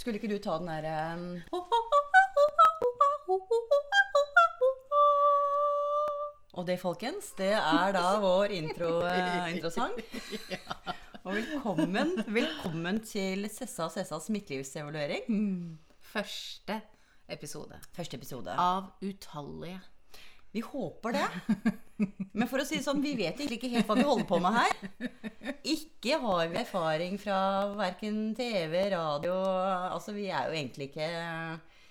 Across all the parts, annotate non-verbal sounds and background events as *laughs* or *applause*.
Skulle ikke du ta den derre Og det, folkens, det er da vår intro, eh, introsang. Og velkommen, velkommen til Sessa og Sessas midtlivsevaluering. Første episode Første episode. av utallige. Vi håper det. Men for å si det sånn, vi vet egentlig ikke helt hva vi holder på med her. Ikke har vi erfaring fra verken TV, radio Altså, vi er jo egentlig ikke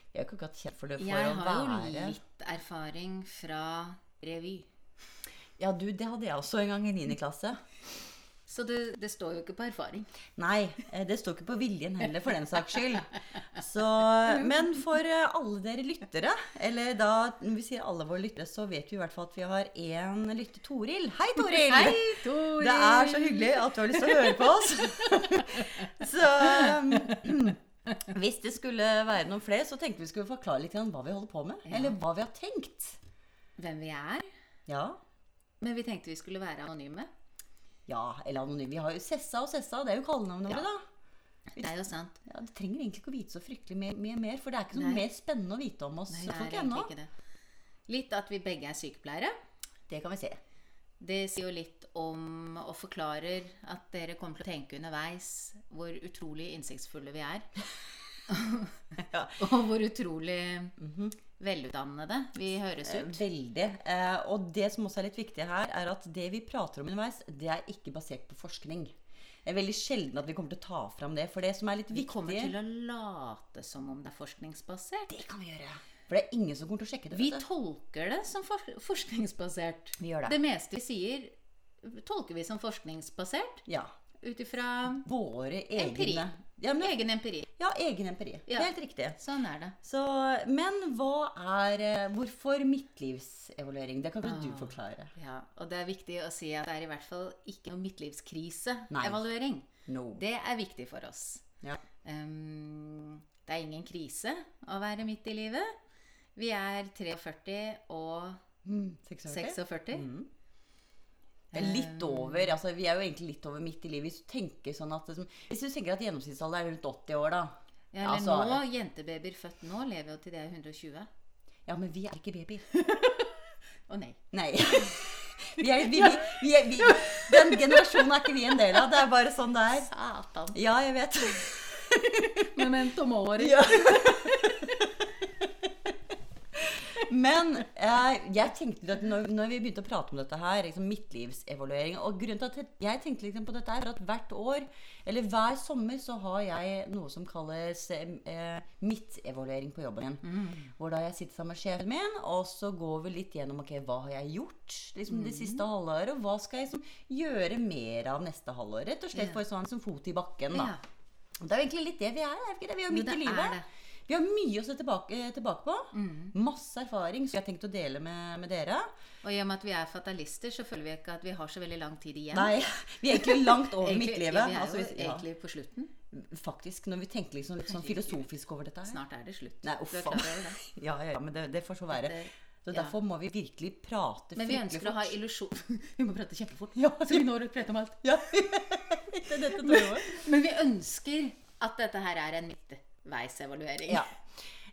Vi har ikke hatt kjent for det for Jeg å har jo være litt erfaring fra revy. Ja, du, det hadde jeg også en gang i 9. klasse. Så det, det står jo ikke på erfaring. Nei, eh, det står ikke på viljen heller, for den saks skyld. Så, *laughs* men for eh, alle dere lyttere, eller da når vi sier alle våre lyttere, så vet vi i hvert fall at vi har én lytter, Toril. Hei, Toril! Hei, Toril! Det er så hyggelig at du har lyst til å høre på oss. *laughs* Så um, *clears throat* hvis det skulle være noen flere, så tenkte vi skulle forklare litt hva vi holder på med. Eller hva vi har tenkt. Hvem vi er. Ja. Men vi tenkte vi skulle være anonyme. Ja, eller anonym. Vi har jo Sessa og Sessa, det er jo kallenavnet våre, da. Det er jo sant. Ja, Det trenger egentlig ikke å vite så fryktelig mye, mye mer, for det er ikke noe Nei. mer spennende å vite om oss Nei, folk ennå. Litt at vi begge er sykepleiere. Det kan vi se. Det sier jo litt om og forklarer at dere kommer til å tenke underveis hvor utrolig innsiktsfulle vi er. *laughs* Ja. *laughs* Og hvor utrolig velutdannede vi høres Eh, ut. Veldig. Eh, og det som også er litt viktig her, er at det vi prater om underveis, det er ikke basert på forskning. Det er veldig sjelden at vi kommer til å ta fram det. For det som er litt viktig Vi kommer til å late som om det er forskningsbasert. Det kan vi gjøre. For det er ingen som kommer til å sjekke det. Vi tolker det som for forskningsbasert. Vi gjør det. Det meste vi sier, tolker vi som forskningsbasert Ja. Ut ifra Våre egne Empiri. Ja, men, egen empiri. ja, egen empiri. Ja. Helt riktig. Sånn er det. Så, men hva er eh, Hvorfor midtlivsevaluering? Det kan Ah. du forklare. Ja, og det er viktig å si at det er i hvert fall ikke noe midtlivskrise-evaluering. No. Det er viktig for oss. Ja. Um, det er ingen krise å være midt i livet. Vi er 43 og Mm, 46? 46. Mm. Det litt over, altså Vi er jo egentlig litt over midt i livet. Hvis du tenker sånn at Hvis du tenker at gjennomsnittsalder er rundt 80 år, da. Ja, eller altså, nå, jentebabyer født nå lever jo til de er 120. Ja, men vi er ikke babyer. *laughs* Å nei. Nei. *laughs* Vi er, vi, vi, vi vi, den generasjonen er ikke vi en del av. Det er bare sånn det er. Satan. Ja, jeg vet. *laughs* Memento mori. Ja. Men eh, jeg tenkte at når, når vi begynte å prate om dette her, liksom midtlivsevaluering Og grunnen til at jeg tenkte liksom på dette, er at hvert år, eller hver sommer, så har jeg noe som kalles eh, midtevaluering på jobben min. Hvor da jeg sitter sammen med sjefen min, og så går vi litt gjennom ok, hva har jeg gjort liksom, det siste halvåret, og hva skal jeg liksom, gjøre mer av neste halvår. Rett og slett yeah. få en sånn som fot i bakken. da. Yeah. Det er jo egentlig litt det vi er. er vi det? Vi er jo midt i er livet. det. Mm. Vi har mye å se tilbake, tilbake på. Masse erfaring som jeg har tenkt å dele med, med dere. Og i og med at vi er fatalister, så føler vi ikke at vi har så veldig lang tid igjen. Nei, vi er egentlig langt over *laughs* midtlivet. Vi er Altså, jo hvis- ja, egentlig på slutten. faktisk, når vi tenker liksom litt sånn filosofisk over dette her. Snart er det slutt. Nei, uff a? *laughs* Ja, ja, ja, men det, det får så være. Så derfor må vi virkelig prate Men vi ønsker ønsker å ha illusjon *laughs* Vi må prate kjempefort. Ja. Så vi når å prate om alt. Ja, det er dette men. Men vi ønsker at dette her er en midtveisevaluering. Ja.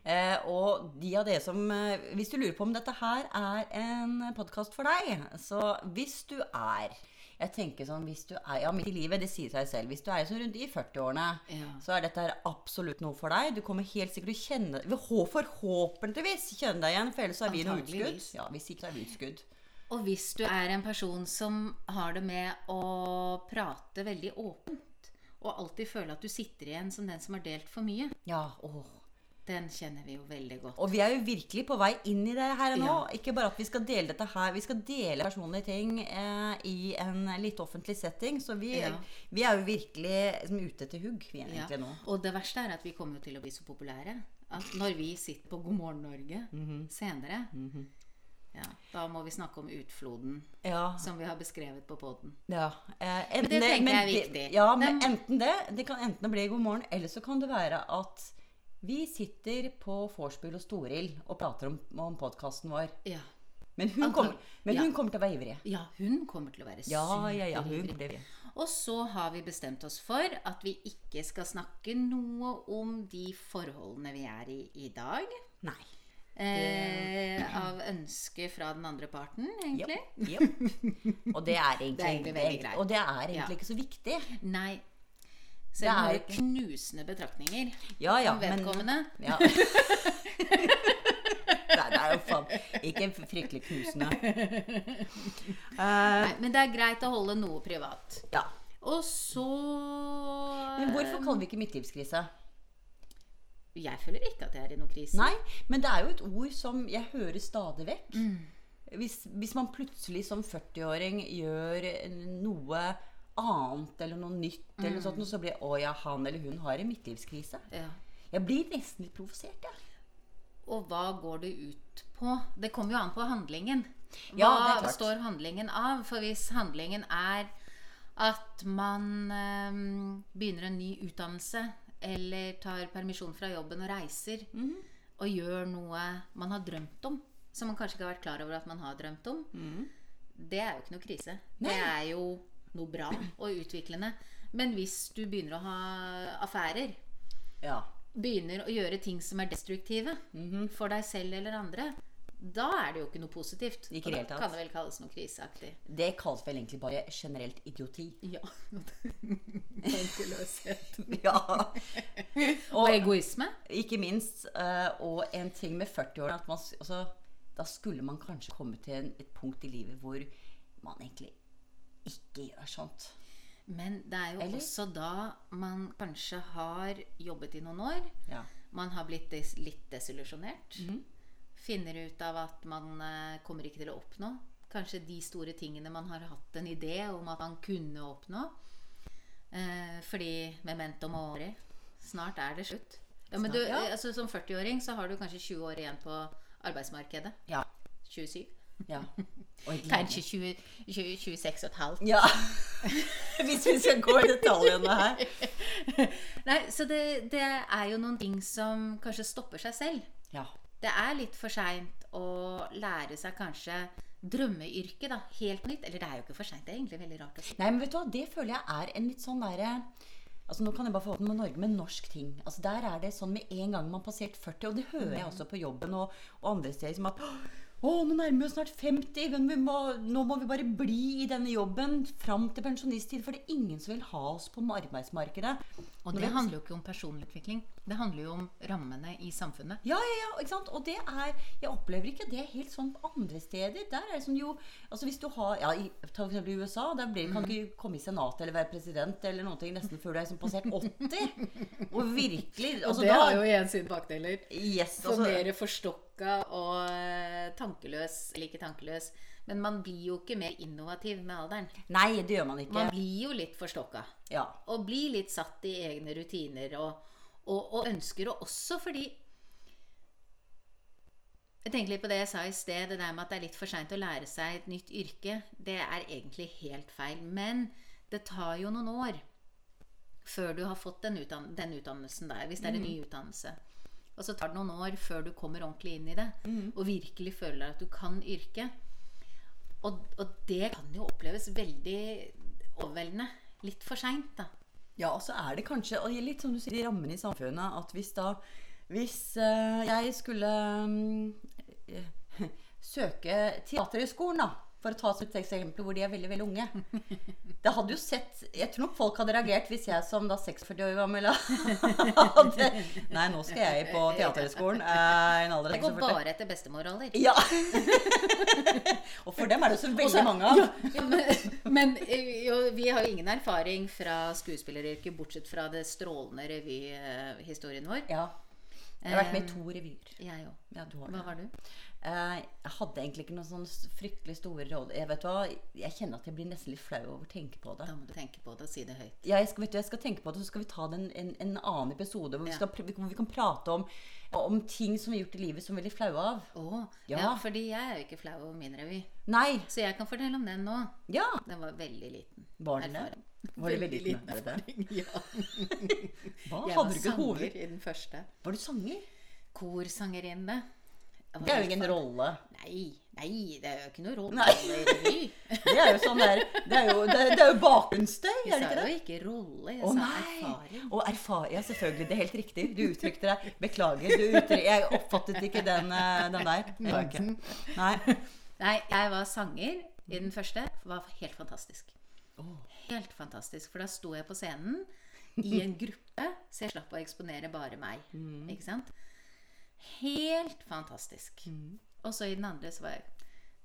Eh, og de av dere som eh, Hvis du lurer på om dette her er en podkast for deg, så hvis du er jeg tenker sånn, hvis du er, ja, Midt i livet, det sier seg selv. Hvis du er sånn rundt i 40-årene, Ja. så er dette her absolutt noe for deg. Du kommer helt sikkert til å kjenne vil Forhåpentligvis kjenne deg igjen, for ellers er vi noe utskudd. Ja, hvis ikke så er vi utskudd. Og hvis du er en person som har det med å prate veldig åpent, og alltid føle at du sitter igjen som den som har delt for mye, Ja, åh. den kjenner vi jo veldig godt. Og vi er jo virkelig på vei inn i det her nå. Ja. Ikke bare at vi skal dele dette her, vi skal dele personlige ting eh, i en litt offentlig setting. Så vi, Ja. vi er jo virkelig som, ute til hugg, vi er Ja. egentlig nå. Og det verste er at vi kommer jo til å bli så populære at når vi sitter på God morgen Norge Mhm. senere, ja, da må vi snakke om utfloden Ja. som vi har beskrevet på poden. ja. Eh, Men det tenker jeg er det- viktig. Ja, men enten det. Det kan enten bli God morgen, eller så kan det være at vi sitter på vorspiel og Toril og prater om, om podkasten vår. Ja. Men hun, Antall, kommer, men hun kommer til å være ivrig. ja, hun kommer til å være Ja, ja, ja. Hun superivrig. Og så har vi bestemt oss for at vi ikke skal snakke noe om de forholdene vi er i i dag. Nei. Eh, av ønske fra den andre parten, egentlig. Ja. Og det er egentlig, *laughs* Det er egentlig veldig greit. Og det er egentlig Ja. ikke så viktig. Nei. Selv om er har knusende betraktninger Ja, ja, om men ja. *laughs* Nei, det er jo faen ikke fryktelig knusende. Uh, *laughs* Nei, men det er greit å holde noe privat. ja. Og så Men hvorfor kaller vi ikke midtlivskrise? Jeg føler ikke at jeg er i noen krise. Nei, men det er jo et ord som jeg hører stadig vekk. Hvis, hvis man plutselig som 40-åring gjør noe annet eller noe nytt, eller noe sånt, så blir Å ja, han eller hun har en midtlivskrise. Ja. Jeg blir nesten litt provosert, jeg. Og hva går det ut på? Det kommer jo an på handlingen. Hva Ja, er står handlingen av? For hvis handlingen er at man øh, begynner en ny utdannelse, eller tar permisjon fra jobben og reiser, Mhm. og gjør noe man har drømt om, som man kanskje ikke har vært klar over at man har drømt om, det er jo ikke noe krise. Nei. Det er jo noe bra og utviklende. Men hvis du begynner å ha affærer, Ja. begynner å gjøre ting som er destruktive Mhm. for deg selv eller andre, da er det jo ikke noe positivt. Ikke Og da kan det vel kalles noe kriseaktig. Det kalles vel egentlig bare generelt idioti. Ja. *laughs* Tankeløshet. Ja. Og egoisme. Ikke minst. eh, og en ting med 40-årene at man altså, Da skulle man kanskje komme til en, et punkt i livet hvor man egentlig ikke gjør sånt. Men det er jo Eller? også da man kanskje har jobbet i noen år. Ja. Man har blitt des litt desillusjonert. Mhm. Finner ut av at man eh, kommer ikke til å oppnå kanskje de store tingene man har hatt en idé om at man kunne oppnå. Eh, fordi memento mori. Snart er det slutt. Ja, men du, eh, altså, som 40-åring så har du kanskje 20 år igjen på arbeidsmarkedet. Ja. 27. ja. *laughs* Kanskje 20, 20, 26 og et halvt. Ja. *laughs* Hvis vi skal gå i detaljene her. *laughs* Nei, så det, det er jo noen ting som kanskje stopper seg selv. Ja. Det er litt for seint å lære seg kanskje drømmeyrket da, helt nytt. Eller det er jo ikke for seint. Det er egentlig veldig rart å si. Nei, men vet du hva, det føler jeg er en litt sånn derre Altså Nå kan jeg bare få med Norge med norsk ting. Altså Der er det sånn med en gang man har passert 40, og det hører jeg også på jobben og, og andre steder, som at å, nå nærmer vi oss snart 50, men vi må, nå må vi bare bli i denne jobben fram til pensjonisttid. For det er ingen som vil ha oss på arbeidsmarkedet. Og det handler jo ikke om personlig utvikling. Det handler jo om rammene i samfunnet. Ja, ja, ja, ikke sant? Og det er Jeg opplever ikke det helt sånn på andre steder. Der er det som jo Altså hvis du har Ja, i, for eksempel i USA. Der blir, kan du ikke komme i senatet eller være president eller noe nesten før du er sånn passert 80. *laughs* Og virkelig altså, da, har jo igjen sine bakdeler. Yes, altså, mer forstokka og tankeløs, eller ikke tankeløs. Men man blir jo ikke mer innovativ med alderen. Nei, det gjør man ikke. Man blir jo litt forstokka. Ja. Og blir litt satt i egne rutiner og, og, og ønsker, og også fordi Jeg tenker litt på det jeg sa i sted, det der med at det er litt for seint å lære seg et nytt yrke. Det er egentlig helt feil. Men det tar jo noen år før du har fått den, utdann den utdannelsen der, hvis det er en ny utdannelse. Og så tar det noen år før du kommer ordentlig inn i det og virkelig føler at du kan yrket. Og, og det kan jo oppleves veldig overveldende. Litt for seint, da. Ja, og så er det kanskje og litt som du sier, de rammene i samfunnet at hvis da Hvis eh, jeg skulle um, *laughs* søke Teaterhøgskolen, da, for å ta et eksempel hvor de er veldig veldig unge Det hadde jo sett Jeg tror nok folk hadde reagert hvis jeg som da 46 år gammel *laughs* hadde Nei, nå skal jeg på Teaterhøgskolen. eh, Det går bare etter bestemoralder. Ja! *laughs* og for dem er det så veldig mange av. Ja, men men eh, jo, vi har jo ingen erfaring fra skuespilleryrket, bortsett fra det strålende revyhistorien vår. Ja. Jeg har vært med i to revyer. Jeg òg. Ja. Hva var du? Eh, Jeg hadde egentlig ikke noen sånn fryktelig store råd. Jeg vet hva, jeg kjenner at jeg blir nesten litt flau over å tenke på det. Da må du tenke på det og si det høyt. Ja, jeg, skal, vet du, jeg skal tenke på det, så skal vi ta det en, en, en annen episode hvor vi, skal, hvor vi kan prate om, om ting som vi har gjort i livet som vi er veldig flaue av. Oh, Ja. ja. fordi jeg er jo ikke flau over min revy. Nei! Så jeg kan fortelle om den nå. Ja! Den var veldig liten. Var den det? erfaring. Var det veldig liten erfaring? Ja. Hva? *laughs* Jeg Hadde var sanger i den første. Var du sanger? Korsangerinne. Jeg Det er jo ingen rolle. Nei, nei, det er jo ikke noe rolle Nei. *laughs* Det er jo sånn der Det er jo, det er, det er jo bakgrunnsstøy, Jeg er det sa ikke det? jo ikke rolle, jeg Å sa erfaring. Og erfaring. Ja, selvfølgelig. Det er helt riktig. Du uttrykte deg. Beklager. Du uttrykte, jeg oppfattet ikke den, eh, den der. Ikke. Nei. Nei, jeg var sanger i den første. Det Var helt fantastisk. Helt fantastisk. For da sto jeg på scenen i en gruppe, så jeg slapp å eksponere bare meg. Mm. Ikke sant? Helt fantastisk. Mm. Og så i den andre så var jeg,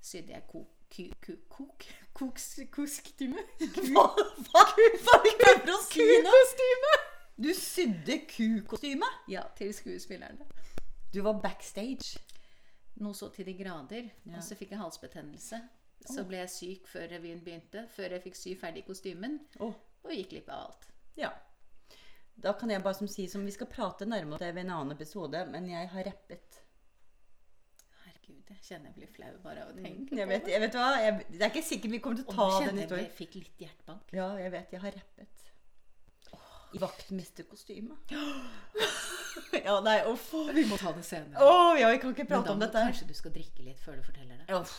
sydde jeg kok... Kok? Koks, kostyme? *laughs* Hva, hva, er prøver å si nå? Kukostyme! Du sydde kukostyme? Ja, til skuespillerne. Du var backstage. Noe så til de grader. Ja. Og så fikk jeg halsbetennelse. Så ble jeg syk før revyen begynte. Før jeg fikk sy ferdig kostymen. Oh. Og gikk glipp av alt. ja. Da kan jeg bare som si som vi skal prate nærmere om det ved en annen episode, men jeg har rappet. Herregud, jeg kjenner jeg blir flau bare av å tenke Jeg vet, jeg vet hva, jeg, det er ikke sikkert vi kommer til å ta den historien. jeg jeg fikk litt hjertebank. Ja, jeg vet. Jeg har rappet. I vaktmesterkostyme. *gasps* ja, nei, uff. Vi må ta det senere. Å, ja, vi kan ikke Men prate da om må dette. kanskje du skal drikke litt før du forteller det. Uff.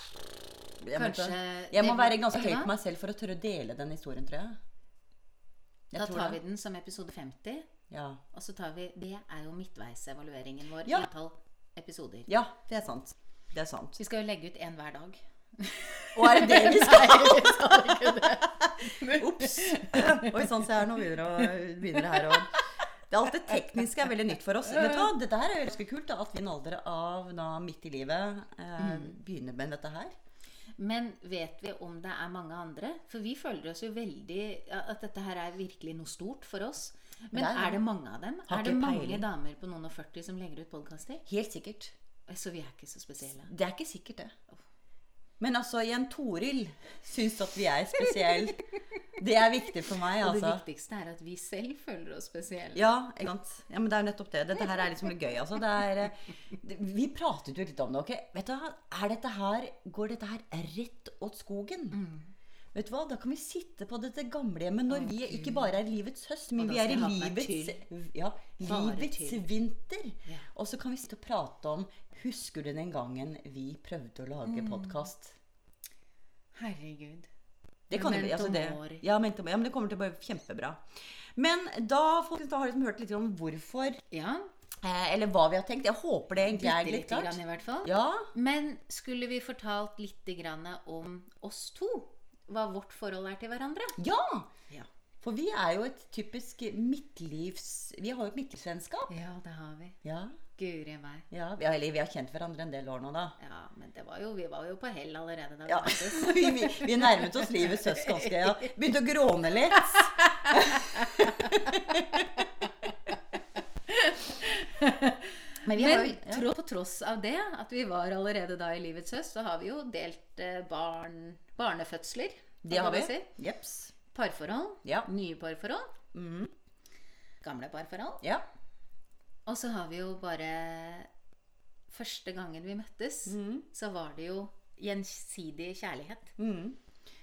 Jeg, Kanskje det. jeg må være ganske høy på meg selv for å tørre å dele den historien, tror jeg. Jeg Da tar det. vi den som episode 50. Ja. Og så tar vi Det er jo midtveisevalueringen vår Ja. i antall episoder. ja, det er sant. Det er sant. Vi skal jo legge ut én hver dag. *laughs* Og er det det vi *laughs* skal? Nei, vi skal ikke det. *laughs* Ops. Oi sann, se her, nå begynner det begynner det her å det alt det tekniske er veldig nytt for oss. Vet du hva? Dette her er ganske kult, da, at vi i en alder av da, midt i livet eh, begynner med dette her. Men vet vi om det er mange andre? For vi føler oss jo veldig At dette her er virkelig noe stort for oss. Men Det er- er det mange av dem? Er det mange peiling. damer på noen og 40 som legger ut podkaster? Helt sikkert. Så vi er ikke så spesielle. Det er ikke sikkert, det. Men altså, Jen Toril syns at vi er spesielle. Det er viktig for meg, altså. Og det altså. viktigste er at vi selv føler oss spesielle. Ja? Ja, men det er nettopp det. Dette her er liksom gøy. Altså. Det er, eh, vi pratet jo litt om det. ok? Vet du? Er dette her, går dette her rett åt skogen? Vet du hva? Da kan vi sitte på dette gamlehjemmet når vi ikke bare er livets høst, men vi er i livets, ja, livets vinter. Og så kan vi sitte og prate om Husker du den gangen vi prøvde å lage podkast? Herregud. Det kan jo altså det, ja, men det kommer til å bli kjempebra. Men da, folkens, da har liksom hørt litt om hvorfor, Ja. eh, eller hva vi har tenkt. Jeg håper det egentlig er litt klart. grann i hvert fall. Ja, Men skulle vi fortalt litt grann om oss to? Hva vårt forhold er til hverandre? ja! Ja. For vi er jo et typisk midtlivs... Vi har jo et midtlivsvennskap. Ja, det har vi. Ja, Guri meg. ja. Vi, har, vi har kjent hverandre en del år nå, da. Ja, men det var jo, vi var jo på hell allerede da Ja. *laughs* vi, vi, vi nærmet oss livets høst ganske ja. Begynte å gråne litt. *laughs* Men Men jo ja. tro, på tross av det, at vi var allerede da i livets høst, så har vi jo delt eh, barn, barnefødsler. Det har vi. si. Jeps. Parforhold. Ja. Nye parforhold. Mm. Gamle parforhold. Ja. Og så har vi jo bare Første gangen vi møttes, mm. så var det jo gjensidig kjærlighet. Mm.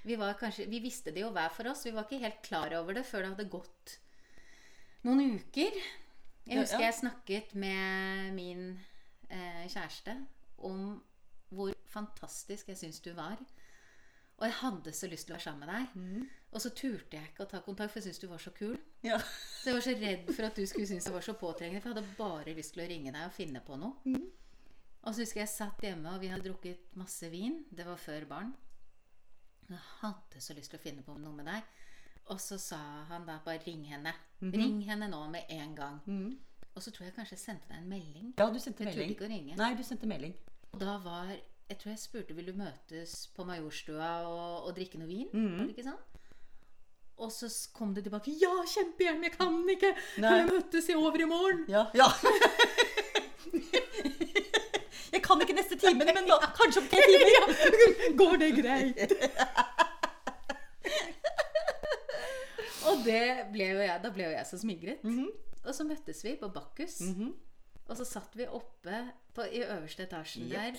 Vi, var kanskje, vi visste det jo hver for oss. Vi var ikke helt klar over det før det hadde gått noen uker. Jeg husker jeg snakket med min eh, kjæreste om hvor fantastisk jeg syns du var. Og jeg hadde så lyst til å være sammen med deg. Mm. Og så turte jeg ikke å ta kontakt, for jeg syntes du var så kul. ja. Så jeg var så redd for at du skulle synes jeg var så påtrengende. For jeg hadde bare lyst til å ringe deg og finne på noe. Mm. Og så husker jeg jeg satt hjemme, og vi hadde drukket masse vin. Det var før barn. Jeg hadde så lyst til å finne på noe med deg. Og så sa han da bare 'ring henne'. Ring henne nå med en gang. Mhm. Og så tror jeg kanskje jeg sendte deg en melding. Ja, du sendte Jeg turte melding. ikke å ringe. Nei, du sendte melding. Og da var Jeg tror jeg spurte vil du møtes på Majorstua og, og drikke noe vin. Mm. Var det ikke sånn? Og så kom det tilbake. Ja, kjempegjerne! Jeg kan ikke! Nei. Kan vi møtes i over i morgen? Ja. ja. *laughs* Jeg kan ikke neste timen, men da, kanskje om tre *laughs* timer. Går det greit? *laughs* og det ble jo jeg, da ble jo jeg så smigret. Og så møttes vi på Bakkus. Mhm. Og så satt vi oppe på, i øverste etasjen der,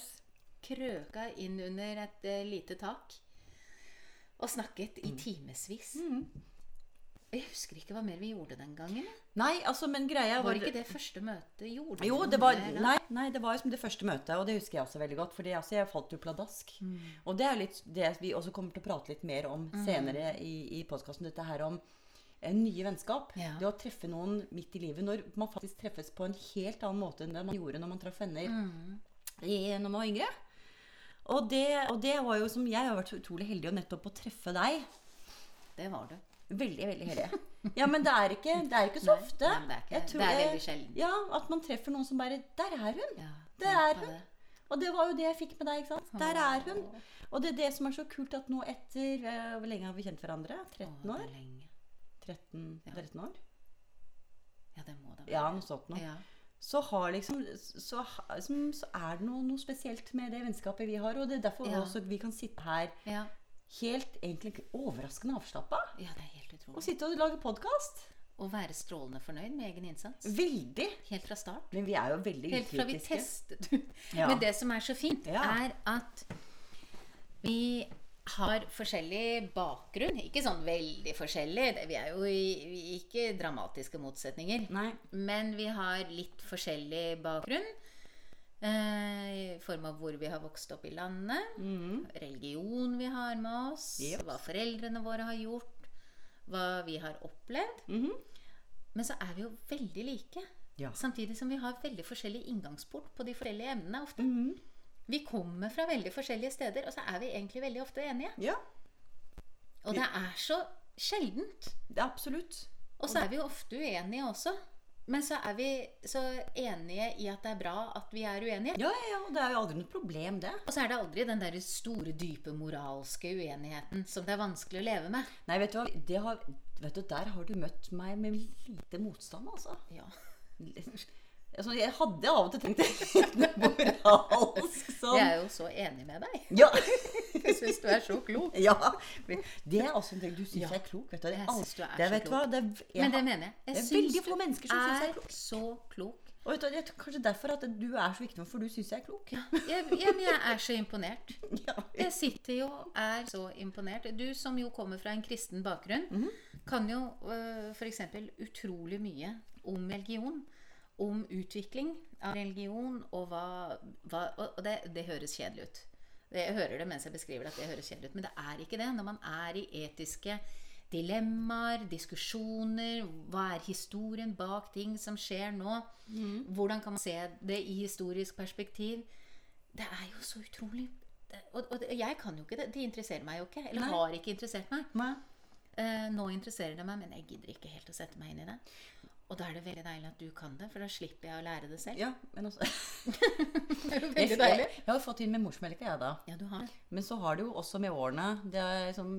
krøka inn under et uh, lite tak, og snakket i timevis. Jeg husker ikke hva mer vi gjorde den gangen. Nei, altså, men greia Var ikke det første møtet? Gjorde Jo, det var, mer nei, nei, det var liksom det første møtet, og det husker jeg også veldig godt. For altså, jeg falt jo pladask. Mm. Og det er litt det vi også kommer til å prate litt mer om Mm. senere i, i podkasten. Dette her om nye vennskap. Ja. Det å treffe noen midt i livet når man faktisk treffes på en helt annen måte enn det man gjorde når man traff venner Mm. i, når man var yngre. Og det, og det var jo som Jeg har vært utrolig heldig å nettopp å treffe deg. Det var du. Veldig, veldig heldig. Ja, men det er ikke, det er ikke så ofte. nei, det er ikke- Jeg tror det er veldig sjelden. Ja, At man treffer noen som bare Der er hun! Ja, Det er hun. Og det var jo det jeg fikk med deg. ikke sant? Der er hun. Og det er det som er så kult at nå etter eh, Hvor lenge har vi kjent hverandre? 13 Å, det år? lenge. 13, Ja. 13 år? Ja, det må det være. Ja, noe sånt noe. Ja. Så, har liksom, så, så er det noe, noe spesielt med det vennskapet vi har. Og det er derfor Ja. også vi kan sitte her Ja. helt egentlig overraskende avslappa ja, det er helt utrolig. og sitte og lage podkast. Og være strålende fornøyd med egen innsats. Veldig. Helt fra start. Men vi er jo veldig Helt fra vi testet ut. Ja. Men det som er så fint, er at vi har forskjellig bakgrunn. Ikke sånn veldig forskjellig. Vi er jo i, vi er ikke dramatiske motsetninger. Nei. Men vi har litt forskjellig bakgrunn. Eh, I form av hvor vi har vokst opp i landet. Religion vi har med oss. Yep. Hva foreldrene våre har gjort. Hva vi har opplevd. Mhm. Men så er vi jo veldig like. Ja. Samtidig som vi har veldig forskjellig inngangsport på de forskjellige emnene ofte. Mhm. Vi kommer fra veldig forskjellige steder, og så er vi egentlig veldig ofte enige. Ja, Og det er så sjeldent. det er absolutt. Og så er vi jo ofte uenige også. Men så er vi så enige i at det er bra at vi er uenige. Ja, ja, ja. Det er jo aldri noe problem, det. Og så er det aldri den der store, dype moralske uenigheten som det er vanskelig å leve med. Nei, vet du hva? Det har, vet du, der har du møtt meg med lite motstand, altså. Ja. *laughs* altså jeg hadde av og til tenkt *laughs* det moralsk sånn. Jeg er jo så enig med deg. Ja. *laughs* Jeg syns du er så klok. ja. Det er også en ting du syns Ja. er klok. Vet du. Jeg syns du er det, så du hva? Det jeg, Men det mener jeg. Jeg Det er syns veldig få du mennesker som jeg er klok. så klok. Og vet du, tror kanskje derfor at du er så viktig, for du syns jeg er klok. Ja, jeg, jeg, jeg er så imponert. *laughs* Jeg sitter jo og er så imponert. Du som jo kommer fra en kristen bakgrunn, Mhm. kan jo øh, f.eks. utrolig mye om religion. Om utvikling av religion og hva, hva Og det, det høres kjedelig ut. Jeg hører det mens jeg beskriver det, at det høres kjedelig ut. Men det er ikke det. Når man er i etiske dilemmaer, diskusjoner, hva er historien bak ting som skjer nå? Hvordan kan man se det i historisk perspektiv? Det er jo så utrolig Og, og jeg kan jo ikke det. Det interesserer meg jo ikke. Eller Nei. har ikke interessert meg. Nei. Eh, nå interesserer det meg, men jeg gidder ikke helt å sette meg inn i det. Og da er det veldig deilig at du kan det, for da slipper jeg å lære det selv. Ja, men også *laughs* Det er jo veldig deilig. jeg har jo fått inn med morsmelka, jeg, da. Ja, du har. Men så har det jo også med årene det er liksom,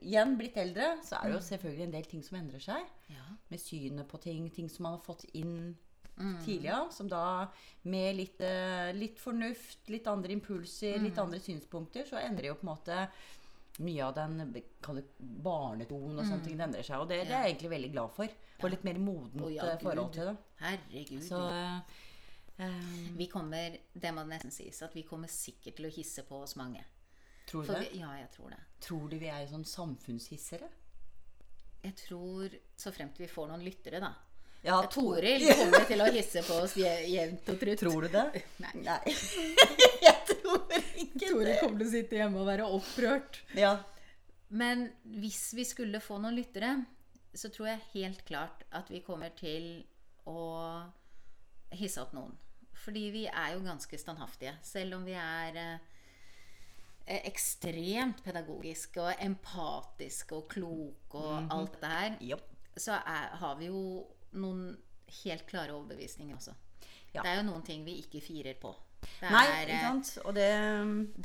Igjen blitt eldre, så er det jo selvfølgelig en del ting som endrer seg. Ja. Med synet på ting. Ting som man har fått inn Mm. tidligere. Som da med litt, eh, litt fornuft, litt andre impulser, litt Mm. andre synspunkter, så endrer jo på en måte mye av den barnetonen og sånne ting. Det endrer seg. Og det, det er jeg egentlig veldig glad for. Og litt mer modent oh, ja, eh, forhold til det. Herregud. Så eh, Vi kommer, det må nesten sies, at vi kommer sikkert til å hisse på oss mange. Tror du det? vi, ja, jeg tror det. Tror du vi er sånn samfunnshissere? Jeg tror, så fremt vi får noen lyttere, da. Ja, Toril kommer til å hisse på oss jevnt og trutt. Tror du det? *laughs* Nei. *laughs* jeg Toril kommer til å sitte hjemme og være opprørt. Ja. Men hvis vi skulle få noen lyttere, så tror jeg helt klart at vi kommer til å hisse opp noen. Fordi vi er jo ganske standhaftige. Selv om vi er eh, ekstremt pedagogiske og empatiske og kloke og alt det her, yep. så er, har vi jo noen helt klare overbevisninger også. Ja. Det er jo noen ting vi ikke firer på. Det Nei, er, ikke eh, sant? Og det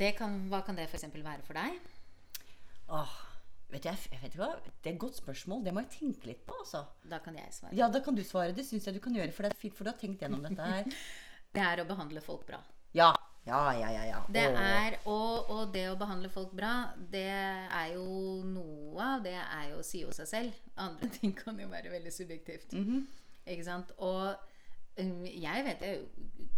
det kan, hva kan det f.eks. være for deg? Åh, vet jeg, jeg vet ikke hva, Det er et godt spørsmål. Det må jeg tenke litt på, altså. Da kan jeg svare. Ja, da kan du svare. Det syns jeg du kan gjøre, for det er fint, for du har tenkt gjennom dette her. *laughs* Det er å behandle folk bra. Ja. Ja, ja, ja. ja. Det er, og, og det å behandle folk bra, det er jo noe av det er jo å si jo seg selv. Andre *laughs* ting kan jo være veldig subjektivt. Mhm. Ikke sant? Og um, jeg vet jeg er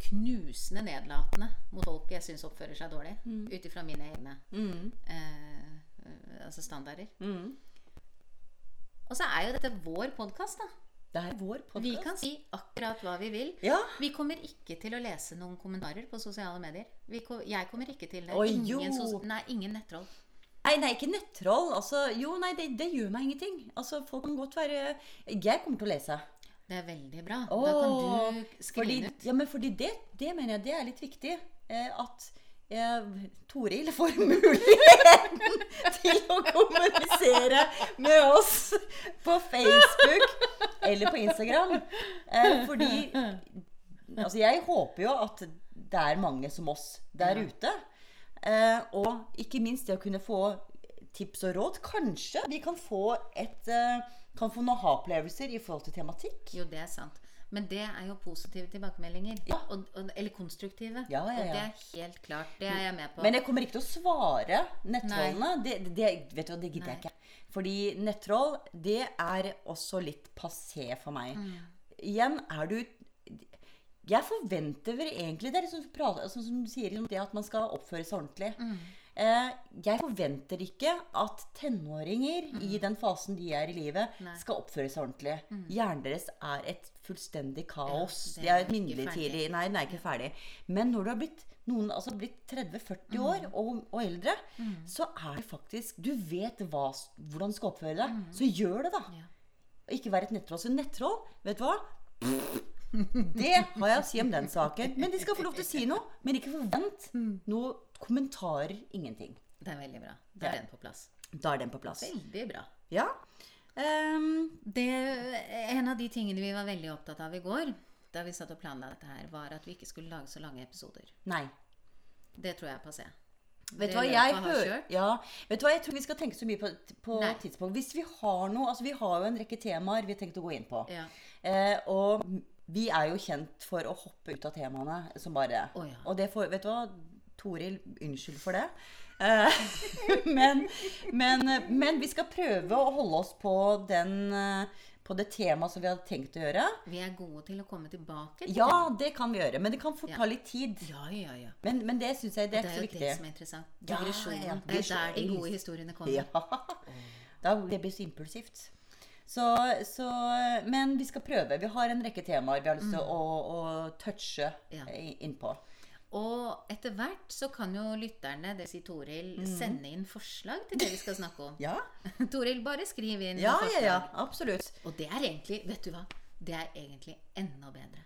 knusende nedlatende mot folk jeg syns oppfører seg dårlig. Ut ifra mine egne Mhm. eh, altså standarder. Mhm. Og så er jo dette vår podkast, da. Det er vår podkast. Vi kan si akkurat hva vi vil. Ja. Vi kommer ikke til å lese noen kommentarer på sosiale medier. Vi, ko- jeg kommer ikke til det. Oi, ingen, nei, ingen nettroll. Nei, nei, ikke nettroll. Altså, jo, nei, det, det gjør meg ingenting. Altså, folk kan godt være Jeg kommer til å lese. Det er veldig bra. Oh, da kan du skrive ut. Ja, men fordi det, det mener jeg det er litt viktig. Eh, at eh, Toril får *laughs* muligheten til å kommunisere med oss på Facebook eller på Instagram. Eh, fordi Altså, jeg håper jo at det er mange som oss der ute. Eh, og ikke minst det å kunne få tips og råd. Kanskje vi kan få et eh, kan få noen aha-opplevelser i forhold til tematikk. Jo, det er sant. Men det er jo positive tilbakemeldinger. Ja. Og, og, eller konstruktive. Ja, ja, Og det er helt klart. Det er jeg med på. Men jeg kommer ikke til å svare nettrollene. Det, det, vet du, det gidder jeg ikke. Fordi nettroll, det er også litt passé for meg. Igjen er du Jeg forventer vel egentlig Det er liksom som du sier, liksom det at man skal oppføre seg ordentlig. Eh, jeg forventer ikke at tenåringer i den fasen de er i livet, Nei. skal oppføre seg ordentlig. Hjernen deres er et fullstendig kaos. Ja, det er et midlertidig. Nei, den er ikke ferdig. Men når du har blitt noen altså blitt 30-40 år og, og eldre, så er det faktisk Du vet hva, hvordan du skal oppføre deg. Så gjør det, da. Ja. Ikke være et nettroll. Så nettroll, vet du hva? Det har jeg å si om den saken. Men de skal få lov til å si noe. Men ikke forvent noe kommentarer. Ingenting. Det er veldig bra. Da er den på plass. Da er den på plass. Veldig bra. Ja. Um, Det, en av de tingene vi var veldig opptatt av i går, da vi satt og planla dette her, var at vi ikke skulle lage så lange episoder. nei. Det tror jeg er passé. Vet du hva, jeg hører ja, Vet du hva, jeg tror vi skal tenke så mye på, på tidspunkt. Hvis vi har noe Altså, vi har jo en rekke temaer vi har tenkt å gå inn på. Ja. Eh, og vi er jo kjent for å hoppe ut av temaene som bare det. Å, ja. Og det får Vet du hva, Toril, unnskyld for det. Eh, *laughs* men, men, men vi skal prøve å holde oss på, den, eh, på det temaet som vi hadde tenkt å gjøre. Vi er gode til å komme tilbake til Ja, det kan vi gjøre. Men det kan fort ta litt tid. Ja, ja, ja. Men, men det syns jeg det er Det er så jo viktig. det som er interessant. Digresjonen. ja, Det er der de gode historiene kommer. Ja. *laughs* Da, det blir så impulsivt. Så, så, men vi skal prøve. Vi har en rekke temaer vi har lyst til å, å touche Mm. Ja. innpå. Og etter hvert så kan jo lytterne, det sier Toril, sende inn forslag til det vi skal snakke om. Mm. *laughs* Ja, *laughs* Toril, bare skriv inn ja, ja, ja absolutt. Og det er egentlig, vet du hva? Det er egentlig enda bedre.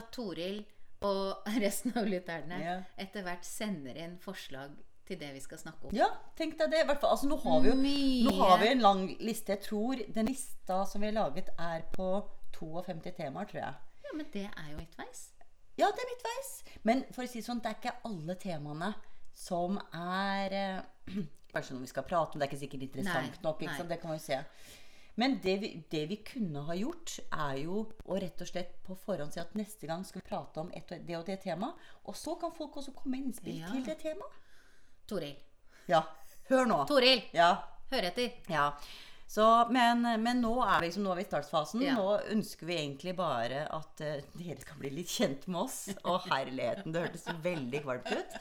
At Toril og *laughs* resten av lytterne Ja. etter hvert sender inn forslag til det vi skal snakke om. Ja, tenk deg det. i hvert fall. Altså, nå, har vi jo, nå har vi en lang liste. Jeg tror den lista som vi har laget, er på 52 temaer, tror jeg. Ja, men det er jo midtveis. Ja, det er midtveis. Men for å si sånn, det er ikke alle temaene som er eh, *clears throat* Kanskje noe vi skal prate om. Det er ikke sikkert interessant Nei, nok. Ikke sant? Det kan vi se. Men det vi, det vi kunne ha gjort, er jo å rett og slett på forhånd si at neste gang skal vi prate om et, det og det temaet. Og så kan folk også komme med innspill Ja. til det temaet. Toril. Ja. Hør nå. Toril, Ja. hør etter. ja. Så, men, men nå er vi liksom, nå er vi i startfasen. Ja. Nå ønsker vi egentlig bare at uh, dere skal bli litt kjent med oss. Og herligheten, det hørtes veldig kvalmt ut.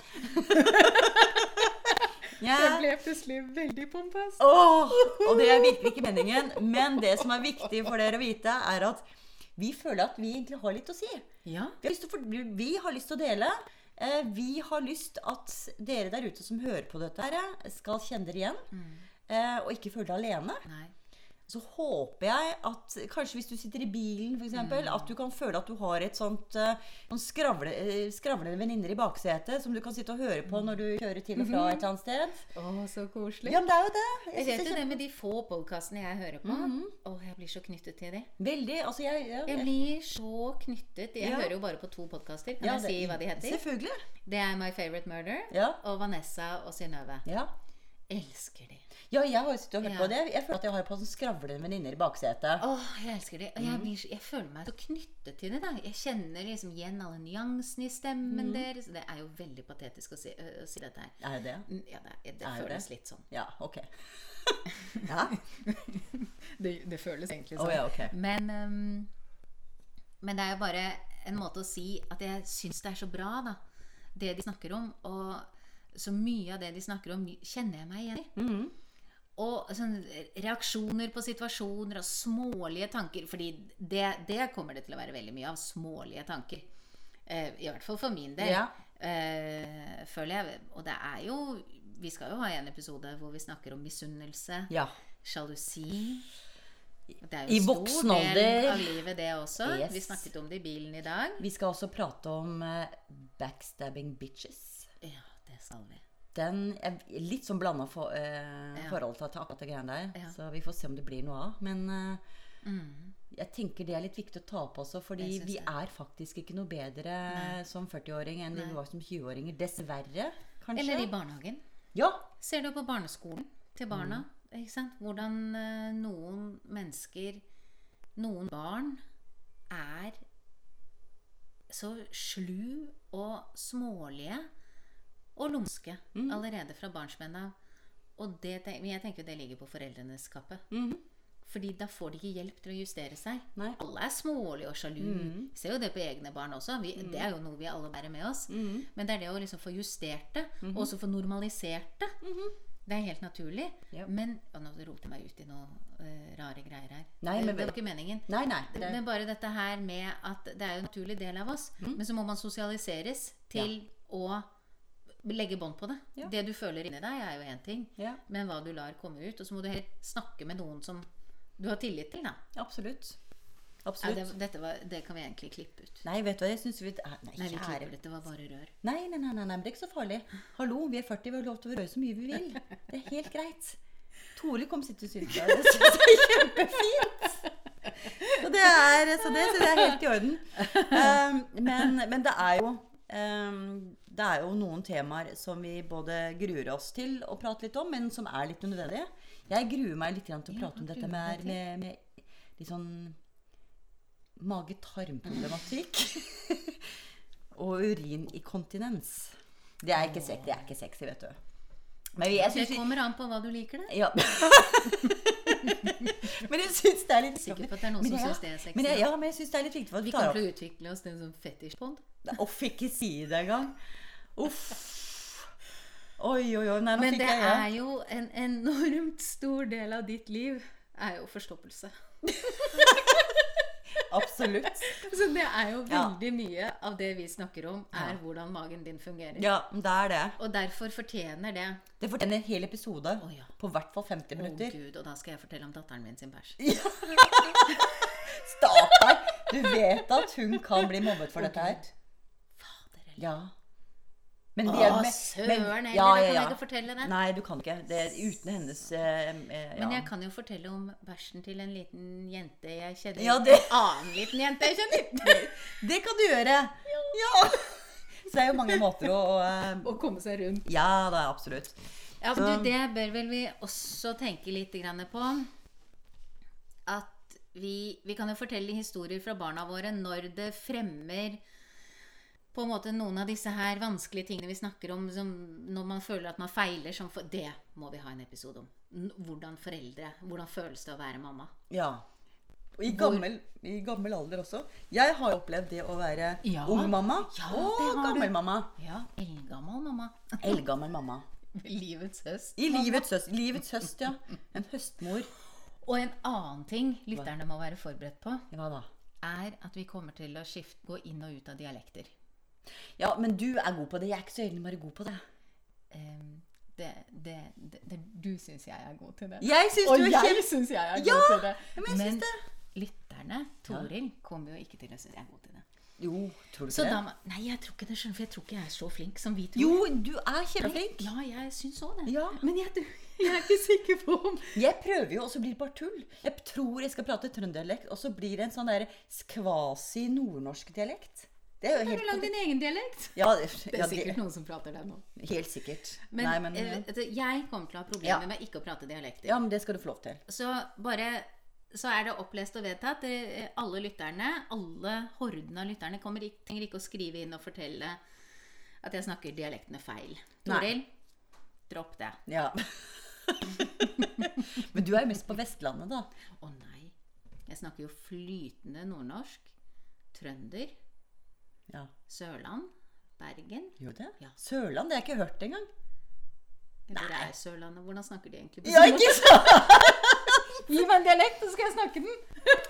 *laughs* ja. ble plutselig veldig pompøs. Oh, og det er virkelig ikke meningen. Men det som er viktig for dere å vite, er at vi føler at vi egentlig har litt å si. Ja. Vi har å, vi har lyst til å dele. Eh, Vi har lyst at dere der ute som hører på dette, skal kjenne dere igjen. eh, Og ikke føle dere alene. Nei. Så håper jeg at kanskje hvis du sitter i bilen, f.eks., eksempel at du kan føle at du har et sånt eh, sånn skravle, eh, skravlende venninner i baksetet som du kan sitte og høre på når du kjører til og fra et eller annet sted. Å, så koselig. Ja, men det er jo det. Jeg vet jo det med de få podkastene jeg hører på. Å, jeg blir så knyttet til de. Veldig. Altså, jeg, ja, Jeg blir så knyttet. Jeg Ja. hører jo bare på to podkaster. Kan ja, jeg si hva de heter? Selvfølgelig. Det er My Favorite Murder Ja. og Vanessa og Synnøve. Ja. Elsker de. Ja, jeg har jo sittet og hørt Ja. på det. Jeg føler at jeg har på sånn skravlende venninner i baksetet. Åh, jeg elsker det. Og Mm. jeg, blir, jeg føler meg så knyttet til det. da. Jeg kjenner liksom igjen alle nyansene i Mm. stemmen deres. Det er jo veldig patetisk å si, å si dette her. Er det det? Mm, Ja, det, det det føles det? litt sånn. Ja, ok. *laughs* ja. Det, føles egentlig Å ja, okay. Men, um, men det er jo bare en måte å si at jeg syns det er så bra, da. Det de snakker om. Og så mye av det de snakker om, kjenner jeg meg igjen i. Mhm. Og sånn reaksjoner på situasjoner og smålige tanker. Fordi det, det kommer det til å være veldig mye av. Smålige tanker. Eh, I hvert fall for min del. Ja. Eh, føler jeg. Og det er jo Vi skal jo ha en episode hvor vi snakker om misunnelse. Ja. Sjalusi. Det er I jo en voksen stor del alder. av livet, det også. Yes. Vi snakket om det i bilen i dag. Vi skal også prate om eh, backstabbing bitches. Ja, det skal vi. Den er litt sånn blanda for, eh, Ja. forhold til akkurat det greiene der. Ja. Så vi får se om det blir noe av. Men eh, Mm. jeg tenker det er litt viktig å ta på også, fordi vi det. er faktisk ikke noe bedre Nei. som 40-åring enn Nei. vi var som 20-åringer. Dessverre, kanskje. Eller i barnehagen. Ja. Ser du på barneskolen til barna? Mm. Ikke sant? Hvordan eh, noen mennesker, noen barn, er så slu og smålige og lumske Mm. allerede fra barnsben av. Og det, men jeg tenker det ligger på foreldrenes kappe. Mhm. Fordi da får de ikke hjelp til å justere seg. Nei. Alle er smålige og sjalu. Mm. Ser jo det på egne barn også. Vi, Det er jo noe vi alle bærer med oss. Mm. Men det er det å liksom få justert det, og også få normalisert det. Det er helt naturlig. Yep. Men og Nå roter jeg meg ut i noen uh, rare greier her. Nei, det, men- det var ikke meningen. Nei, nei. Det, Men bare dette her med at det er jo en naturlig del av oss. Mm. Men så må man sosialiseres til å legge bånd på det. Ja. Det du føler inni deg, er jo én ting. ja, Men hva du lar komme ut. Og så må du heller snakke med noen som du har tillit til. da. absolutt. Absolutt. Ja, det, var, det kan vi egentlig klippe ut. Nei, vet du hva, jeg syns vi Nei, Nei, vi klipper det. Det var bare rør. Nei, nei, nei, nei, nei, men det er ikke så farlig. Hallo, vi er 40, vi har lov til å røre så mye vi vil. *laughs* Det er helt greit. Tore kom sitt og syntes det synes jeg er kjempefint. Så det, er, så det så det er helt i orden. Um, *laughs* men, men det er jo um, det er jo noen temaer som vi både gruer oss til å prate litt om, men som er litt nødvendige. Jeg gruer meg litt til å prate om dette med, med, med litt sånn mage-tarm-problematikk. *laughs* og urininkontinens. Det er ikke sexy, det er ikke sexy, vet du. Men jeg Det kommer an på hva du liker det. ja. *laughs* Men jeg syns det er litt Sikker på at det er noen som syns det er sexy. Men jeg, ja, men jeg syns det er litt viktig Vi kan kommer til å utvikle oss til en sånn fetisjpod. Uff, ikke si det engang. Uff. Oi, oi, oi. Nei, nå Men fikk det jeg er jo en enormt stor del av ditt liv er jo forstoppelse. *laughs* Absolutt. Så det er jo veldig mye av det vi snakker om, er Ja. hvordan magen din fungerer. Ja, det er det. Og derfor fortjener det Det fortjener en hel episode Å, ja. på hvert fall 50 Å minutter. gud, og da skal jeg fortelle om datteren min sin bæsj. *laughs* Stakkar! Du vet at hun kan bli mobbet for dette her. Fader eller? Ja. Men vi er med- søren heller, ja, da kan jeg ikke fortelle det. Nei, du kan ikke. Det er uten hennes eh, eh, ja. Men jeg kan jo fortelle om bæsjen til en liten jente jeg kjenner. Ja, det- En annen liten jente jeg kjenner. *laughs* Det kan du gjøre! Ja! Så det er jo mange måter å, å eh, komme seg rundt. Ja, det er absolutt. Ja, du, Det bør vel vi også tenke litt grann på. At vi, vi kan jo fortelle historier fra barna våre når det fremmer på en måte noen av disse her vanskelige tingene vi snakker om, som når man føler at man feiler. Som for, det må vi ha en episode om. Hvordan foreldre Hvordan føles det å være mamma? Ja. Og i Hvor- gammel, i gammel alder også. Jeg har opplevd det å være Ja. ung mamma Ja, og gammel du. mamma. Ja, eldgammel mamma. *laughs* Eldgammel mamma. Livets høst. I livets høst, livets høst, ja. En høstmor. Og en annen ting lytterne må være forberedt på, er at vi kommer til å skifte, gå inn og ut av dialekter. Ja, men du er god på det. Jeg er ikke så innmari god på det. Um, det, det, det, du syns jeg er god til det. Jeg syns Og du er jeg kjem... syns jeg er Ja, god til det. men jeg syns det. lytterne, Toril, kommer jo ikke til å synes jeg er god til det. Jo, tror du Så ikke det? nei, jeg tror ikke det, for jeg tror ikke jeg er så flink som vi tror. Jo, du er kjempeflink. Ja, jeg syns òg det. Ja. Men jeg, *laughs* jeg er ikke sikker på om Jeg prøver jo, og så blir det bare tull. Jeg tror jeg skal prate trønderdialekt, og så blir det en sånn der kvasi nordnorsk dialekt. Det er jo Har du helt lagd din egen dialekt? ja, Det er ja, sikkert noen som prater det nå. Helt sikkert. Men, Nei, men, eh, jeg kommer til å ha problemer Ja. med ikke å prate dialekter. ja, men det skal du få lov til. Så bare så er det opplest og vedtatt. Eh, Alle lytterne, alle horden av lytterne, kommer ikke, trenger ikke å skrive inn og fortelle at jeg snakker dialektene feil. Toril, dropp det. Ja. *laughs* men du er jo mest på Vestlandet, da. Å nei. Jeg snakker jo flytende nordnorsk. Trønder. Ja. Sørland. Bergen. Gjør det? Ja. Sørland? Det har jeg ikke hørt engang. Eller er Sørlandet? Hvordan snakker de egentlig? Ja, ikke sant? *laughs* Gi meg en dialekt, så skal jeg snakke den. *laughs*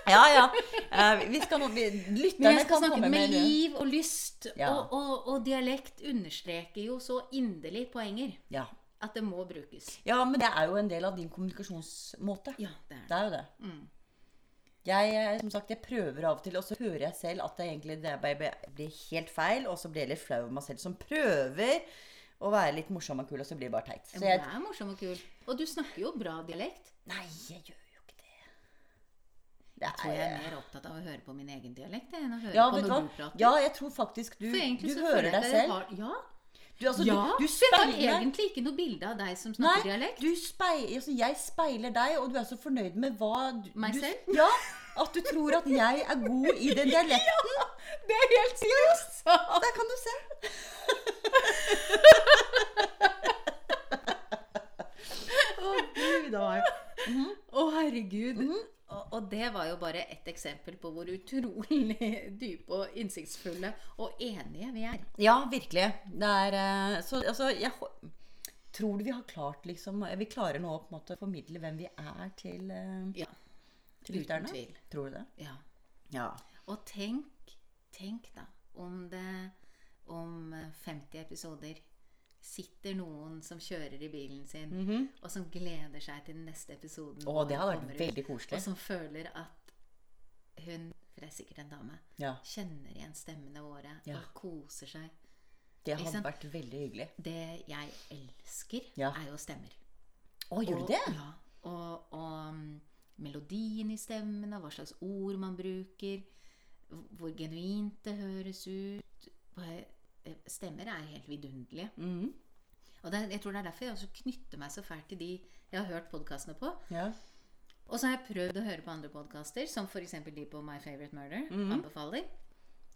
Ja, ja. Uh, vi skal vi, lytterne kan snakke komme med med liv og lyst. Ja. Og, og, og dialekt understreker jo så inderlig poenger Ja. at det må brukes. ja, men det er jo en del av din kommunikasjonsmåte. Ja, det er det. Det er jo det. Mm. Jeg, eh, som sagt, jeg prøver av og til, og så hører jeg selv at det egentlig det blir helt feil, og så blir jeg litt flau over meg selv som prøver å være litt morsom og kul, og så blir det bare teit. Så jeg, Du er morsom og kul. Og du snakker jo bra dialekt. nei, jeg gjør jo ikke det. Det Jeg tror jeg er mer opptatt av å høre på min egen dialekt enn å høre ja, på når du prater. Ja, jeg tror faktisk du, du hører deg selv. Har, ja, Du, altså, ja. du, du speiler jeg har egentlig ikke noe bilde av deg som Nei, snakker dialekt. du speil, altså, jeg speiler deg, og du er så fornøyd med hva du, Meg selv? Ja, At du tror at jeg er god i den *laughs* dialekten. Ja, Det er helt seriøst! Der kan du se. Å, gud a meg. Å, herregud. og, og det var jo bare ett eksempel på hvor utrolig *laughs* dype og innsiktsfulle og enige vi er. Ja, virkelig. Det er eh, Så altså, jeg Tror du vi har klart liksom Vi klarer nå på en måte å formidle hvem vi er til, eh, Ja. til Uten tvil. Tror du det? ja. Ja. Og tenk, tenk da, om det om 50 episoder sitter noen som kjører i bilen sin, og som gleder seg til den neste episoden. Å, det hadde vært veldig koselig. Og som føler at hun, for det er sikkert en dame, Ja. kjenner igjen stemmene våre Ja. og koser seg. Det har hadde vært veldig hyggelig. Det jeg elsker, Ja. er jo stemmer. Å, gjør du det? Ja. Og, og um, melodien i stemmene, hva slags ord man bruker, hvor genuint det høres ut. Eh, Stemmer er helt vidunderlige. Mm. Og det, jeg tror det er derfor jeg også knytter meg så fælt til de jeg har hørt podkastene på. Ja. Og så har jeg prøvd å høre på andre podkaster, som f.eks. de på My Favorite Murder. Mm. Anbefaler.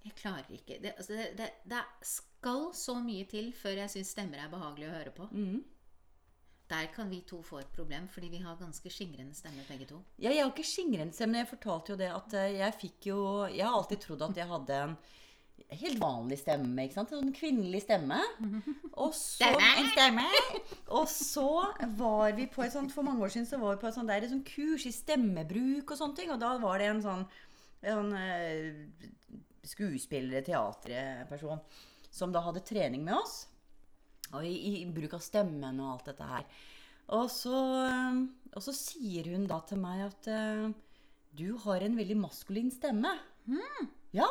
Jeg klarer ikke Det, altså det, det, det skal så mye til før jeg syns stemmer er behagelig å høre på. Mm. Der kan vi to få et problem, fordi vi har ganske skingrende stemmer begge to. Ja, jeg har ikke skingrende stemme, men jeg fortalte jo det at eh, jeg fikk jo Jeg har alltid trodd at jeg hadde en helt vanlig stemme. ikke sant? En sånn kvinnelig stemme. Og *laughs* så, Stemme! en stemme. Og så var vi på et sånt For mange år siden så var vi på et sånt der, et sånt kurs i stemmebruk og sånne ting. Og da var det en sånn, en, eh, skuespiller, teaterperson, som da hadde trening med oss. Og i, i bruk av stemmen og alt dette her. Og så, eh, og så sier hun da til meg at uh, du har en veldig maskulin stemme. Ja!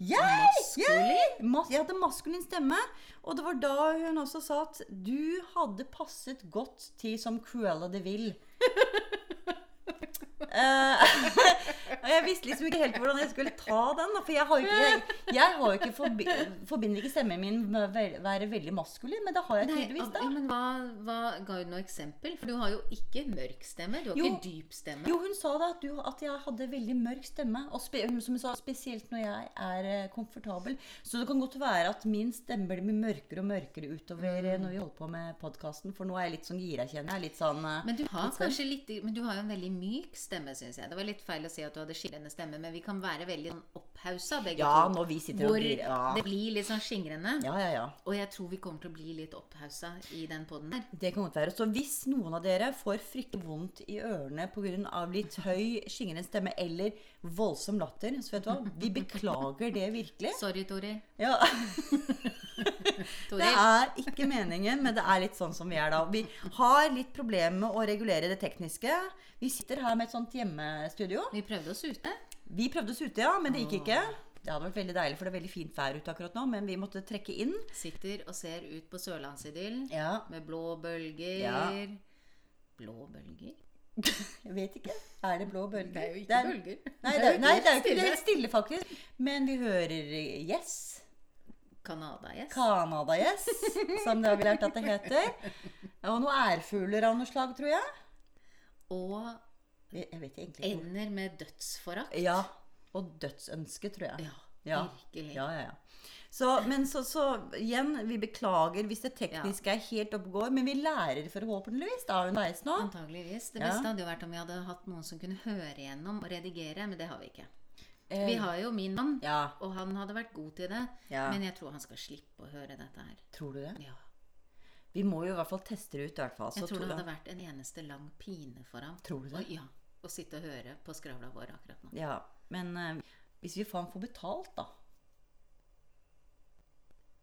Jeg! Maskulin? Mas jeg hadde maskulin stemme. Og det var da hun også sa at du hadde passet godt til som Cruella de Vil. uh, *laughs* *laughs* jeg visste liksom ikke helt hvordan jeg skulle ta den. da, For jeg har jo ikke, jeg, har jo ikke forbi, forbinder ikke stemmen min med å være- veldig maskulin, men det har jeg tydeligvis. da. men hva, hva Ga hun noe eksempel? For du har jo ikke mørk stemme. Du har Jo. ikke dyp stemme. Jo, hun sa da at, du, at jeg hadde veldig mørk stemme. Og spe, som hun sa, spesielt når jeg er eh, komfortabel. Så det kan godt være at min stemme blir mørkere og mørkere utover Mm. når vi holder på med podkasten. For nå er jeg litt sånn gira, kjenner jeg. Litt sånn eh, Men du har litt kanskje litt Men du har jo en veldig myk stemme, syns jeg. Det var litt feil å si at du hadde skingrende stemme, men vi kan være veldig sånn opphausa begge Ja, to. når vi sitter Hvor og blir ja. det blir litt sånn skingrende. ja, ja, ja. Og jeg tror vi kommer til å bli litt opphausa i den poden her. Det kan godt være. Så hvis noen av dere får fryktelig vondt i ørene pga. litt høy, skingrende stemme eller voldsom latter, så vet du hva, vi beklager det virkelig. Sorry, Tori. Ja. *laughs* Det er ikke meningen, men det er litt sånn som vi er da. Vi har litt problemer med å regulere det tekniske. Vi sitter her med et sånt hjemmestudio. Vi prøvde oss ute. Vi prøvde oss ute, ja, men det gikk ikke. Det hadde vært veldig deilig, for det er veldig fint vær ute akkurat nå, men vi måtte trekke inn. Sitter og ser ut på sørlandsidyllen Ja, med blå bølger. Ja. Blå bølger? *laughs* jeg vet ikke. Er det blå bølger? Det er jo ikke Det er- bølger. Nei, det er, nei, det er jo ikke det er helt stille, faktisk. Men vi hører Yes. Canada-gjess. Canada-yes, som det har vi lært at det heter. Og noen ærfugler av noe slag, tror jeg. Og Jeg jeg vet egentlig ikke. ender med dødsforakt. Ja. Og dødsønske, tror jeg. Ja, Ja. virkelig. Ja, ja, ja. Så, men så, så igjen, vi beklager hvis det tekniske er helt oppe og går, men vi lærer forhåpentligvis da underveis nå. Antageligvis. Det beste hadde jo vært om vi hadde hatt noen som kunne høre igjennom og redigere, men det har vi ikke. Eh, Vi har jo min mann, og han hadde vært god til det. Men jeg tror han skal slippe å høre dette her. tror du det? Ja. Vi må jo i hvert fall teste det ut. i hvert fall. Jeg Så tror det hadde vært en eneste lang pine for ham. Tror du det? Og, ja, Å sitte og høre på skravla vår akkurat nå. Ja, men eh, hvis vi faen får betalt, da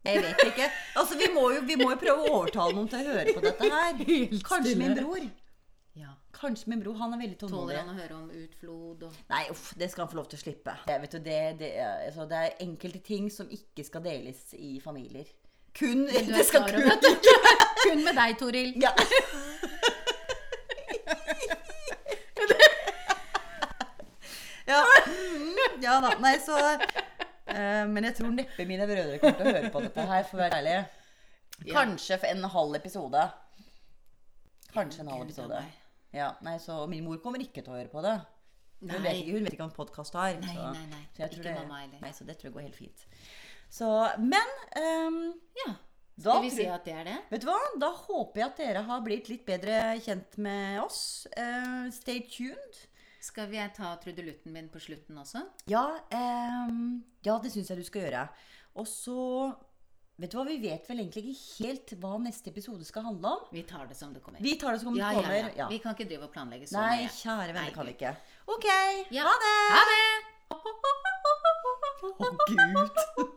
Jeg vet ikke. *laughs* Altså, vi må, jo, vi må jo prøve å overtale noen til å høre på dette her. *laughs* Kanskje min bror. Ja. Kanskje min bror. Han er veldig Tåler han å høre om utflod og Nei, uff, det skal han få lov til å slippe. Jeg vet jo, det, det, altså, det er enkelte ting som ikke skal deles i familier. Kun Det skal kun *laughs* kun med deg, Toril. ja. mm, ja da. Nei, så uh, Men jeg tror neppe mine brødre kommer til å høre på dette her, for å være ærlig. Kanskje for en halv episode. Kanskje en halv episode. Ja, nei, så Min mor kommer ikke til å høre på det. Hun vet ikke, hun vet ikke om podkast har. Nei, så, nei, nei. Så Ikke det, mamma heller. Nei, så det tror jeg går helt fint. Så, men um, Ja. da Skal vi si at det er det? Vet du hva? Da håper jeg at dere har blitt litt bedre kjent med oss. Uh, stay tuned. Skal vi ta trudelutten min på slutten også? Ja, eh, ja det syns jeg du skal gjøre. Og så Vet du hva, vi vet vel egentlig ikke helt hva neste episode skal handle om. Vi tar det som det kommer. Vi tar det som det ja, ja, kommer. ja. Ja. Vi kan ikke drive og planlegge så Nei, mye. kjære venner, kan vi ikke. OK. Ha det! Ha det! Å, Gud.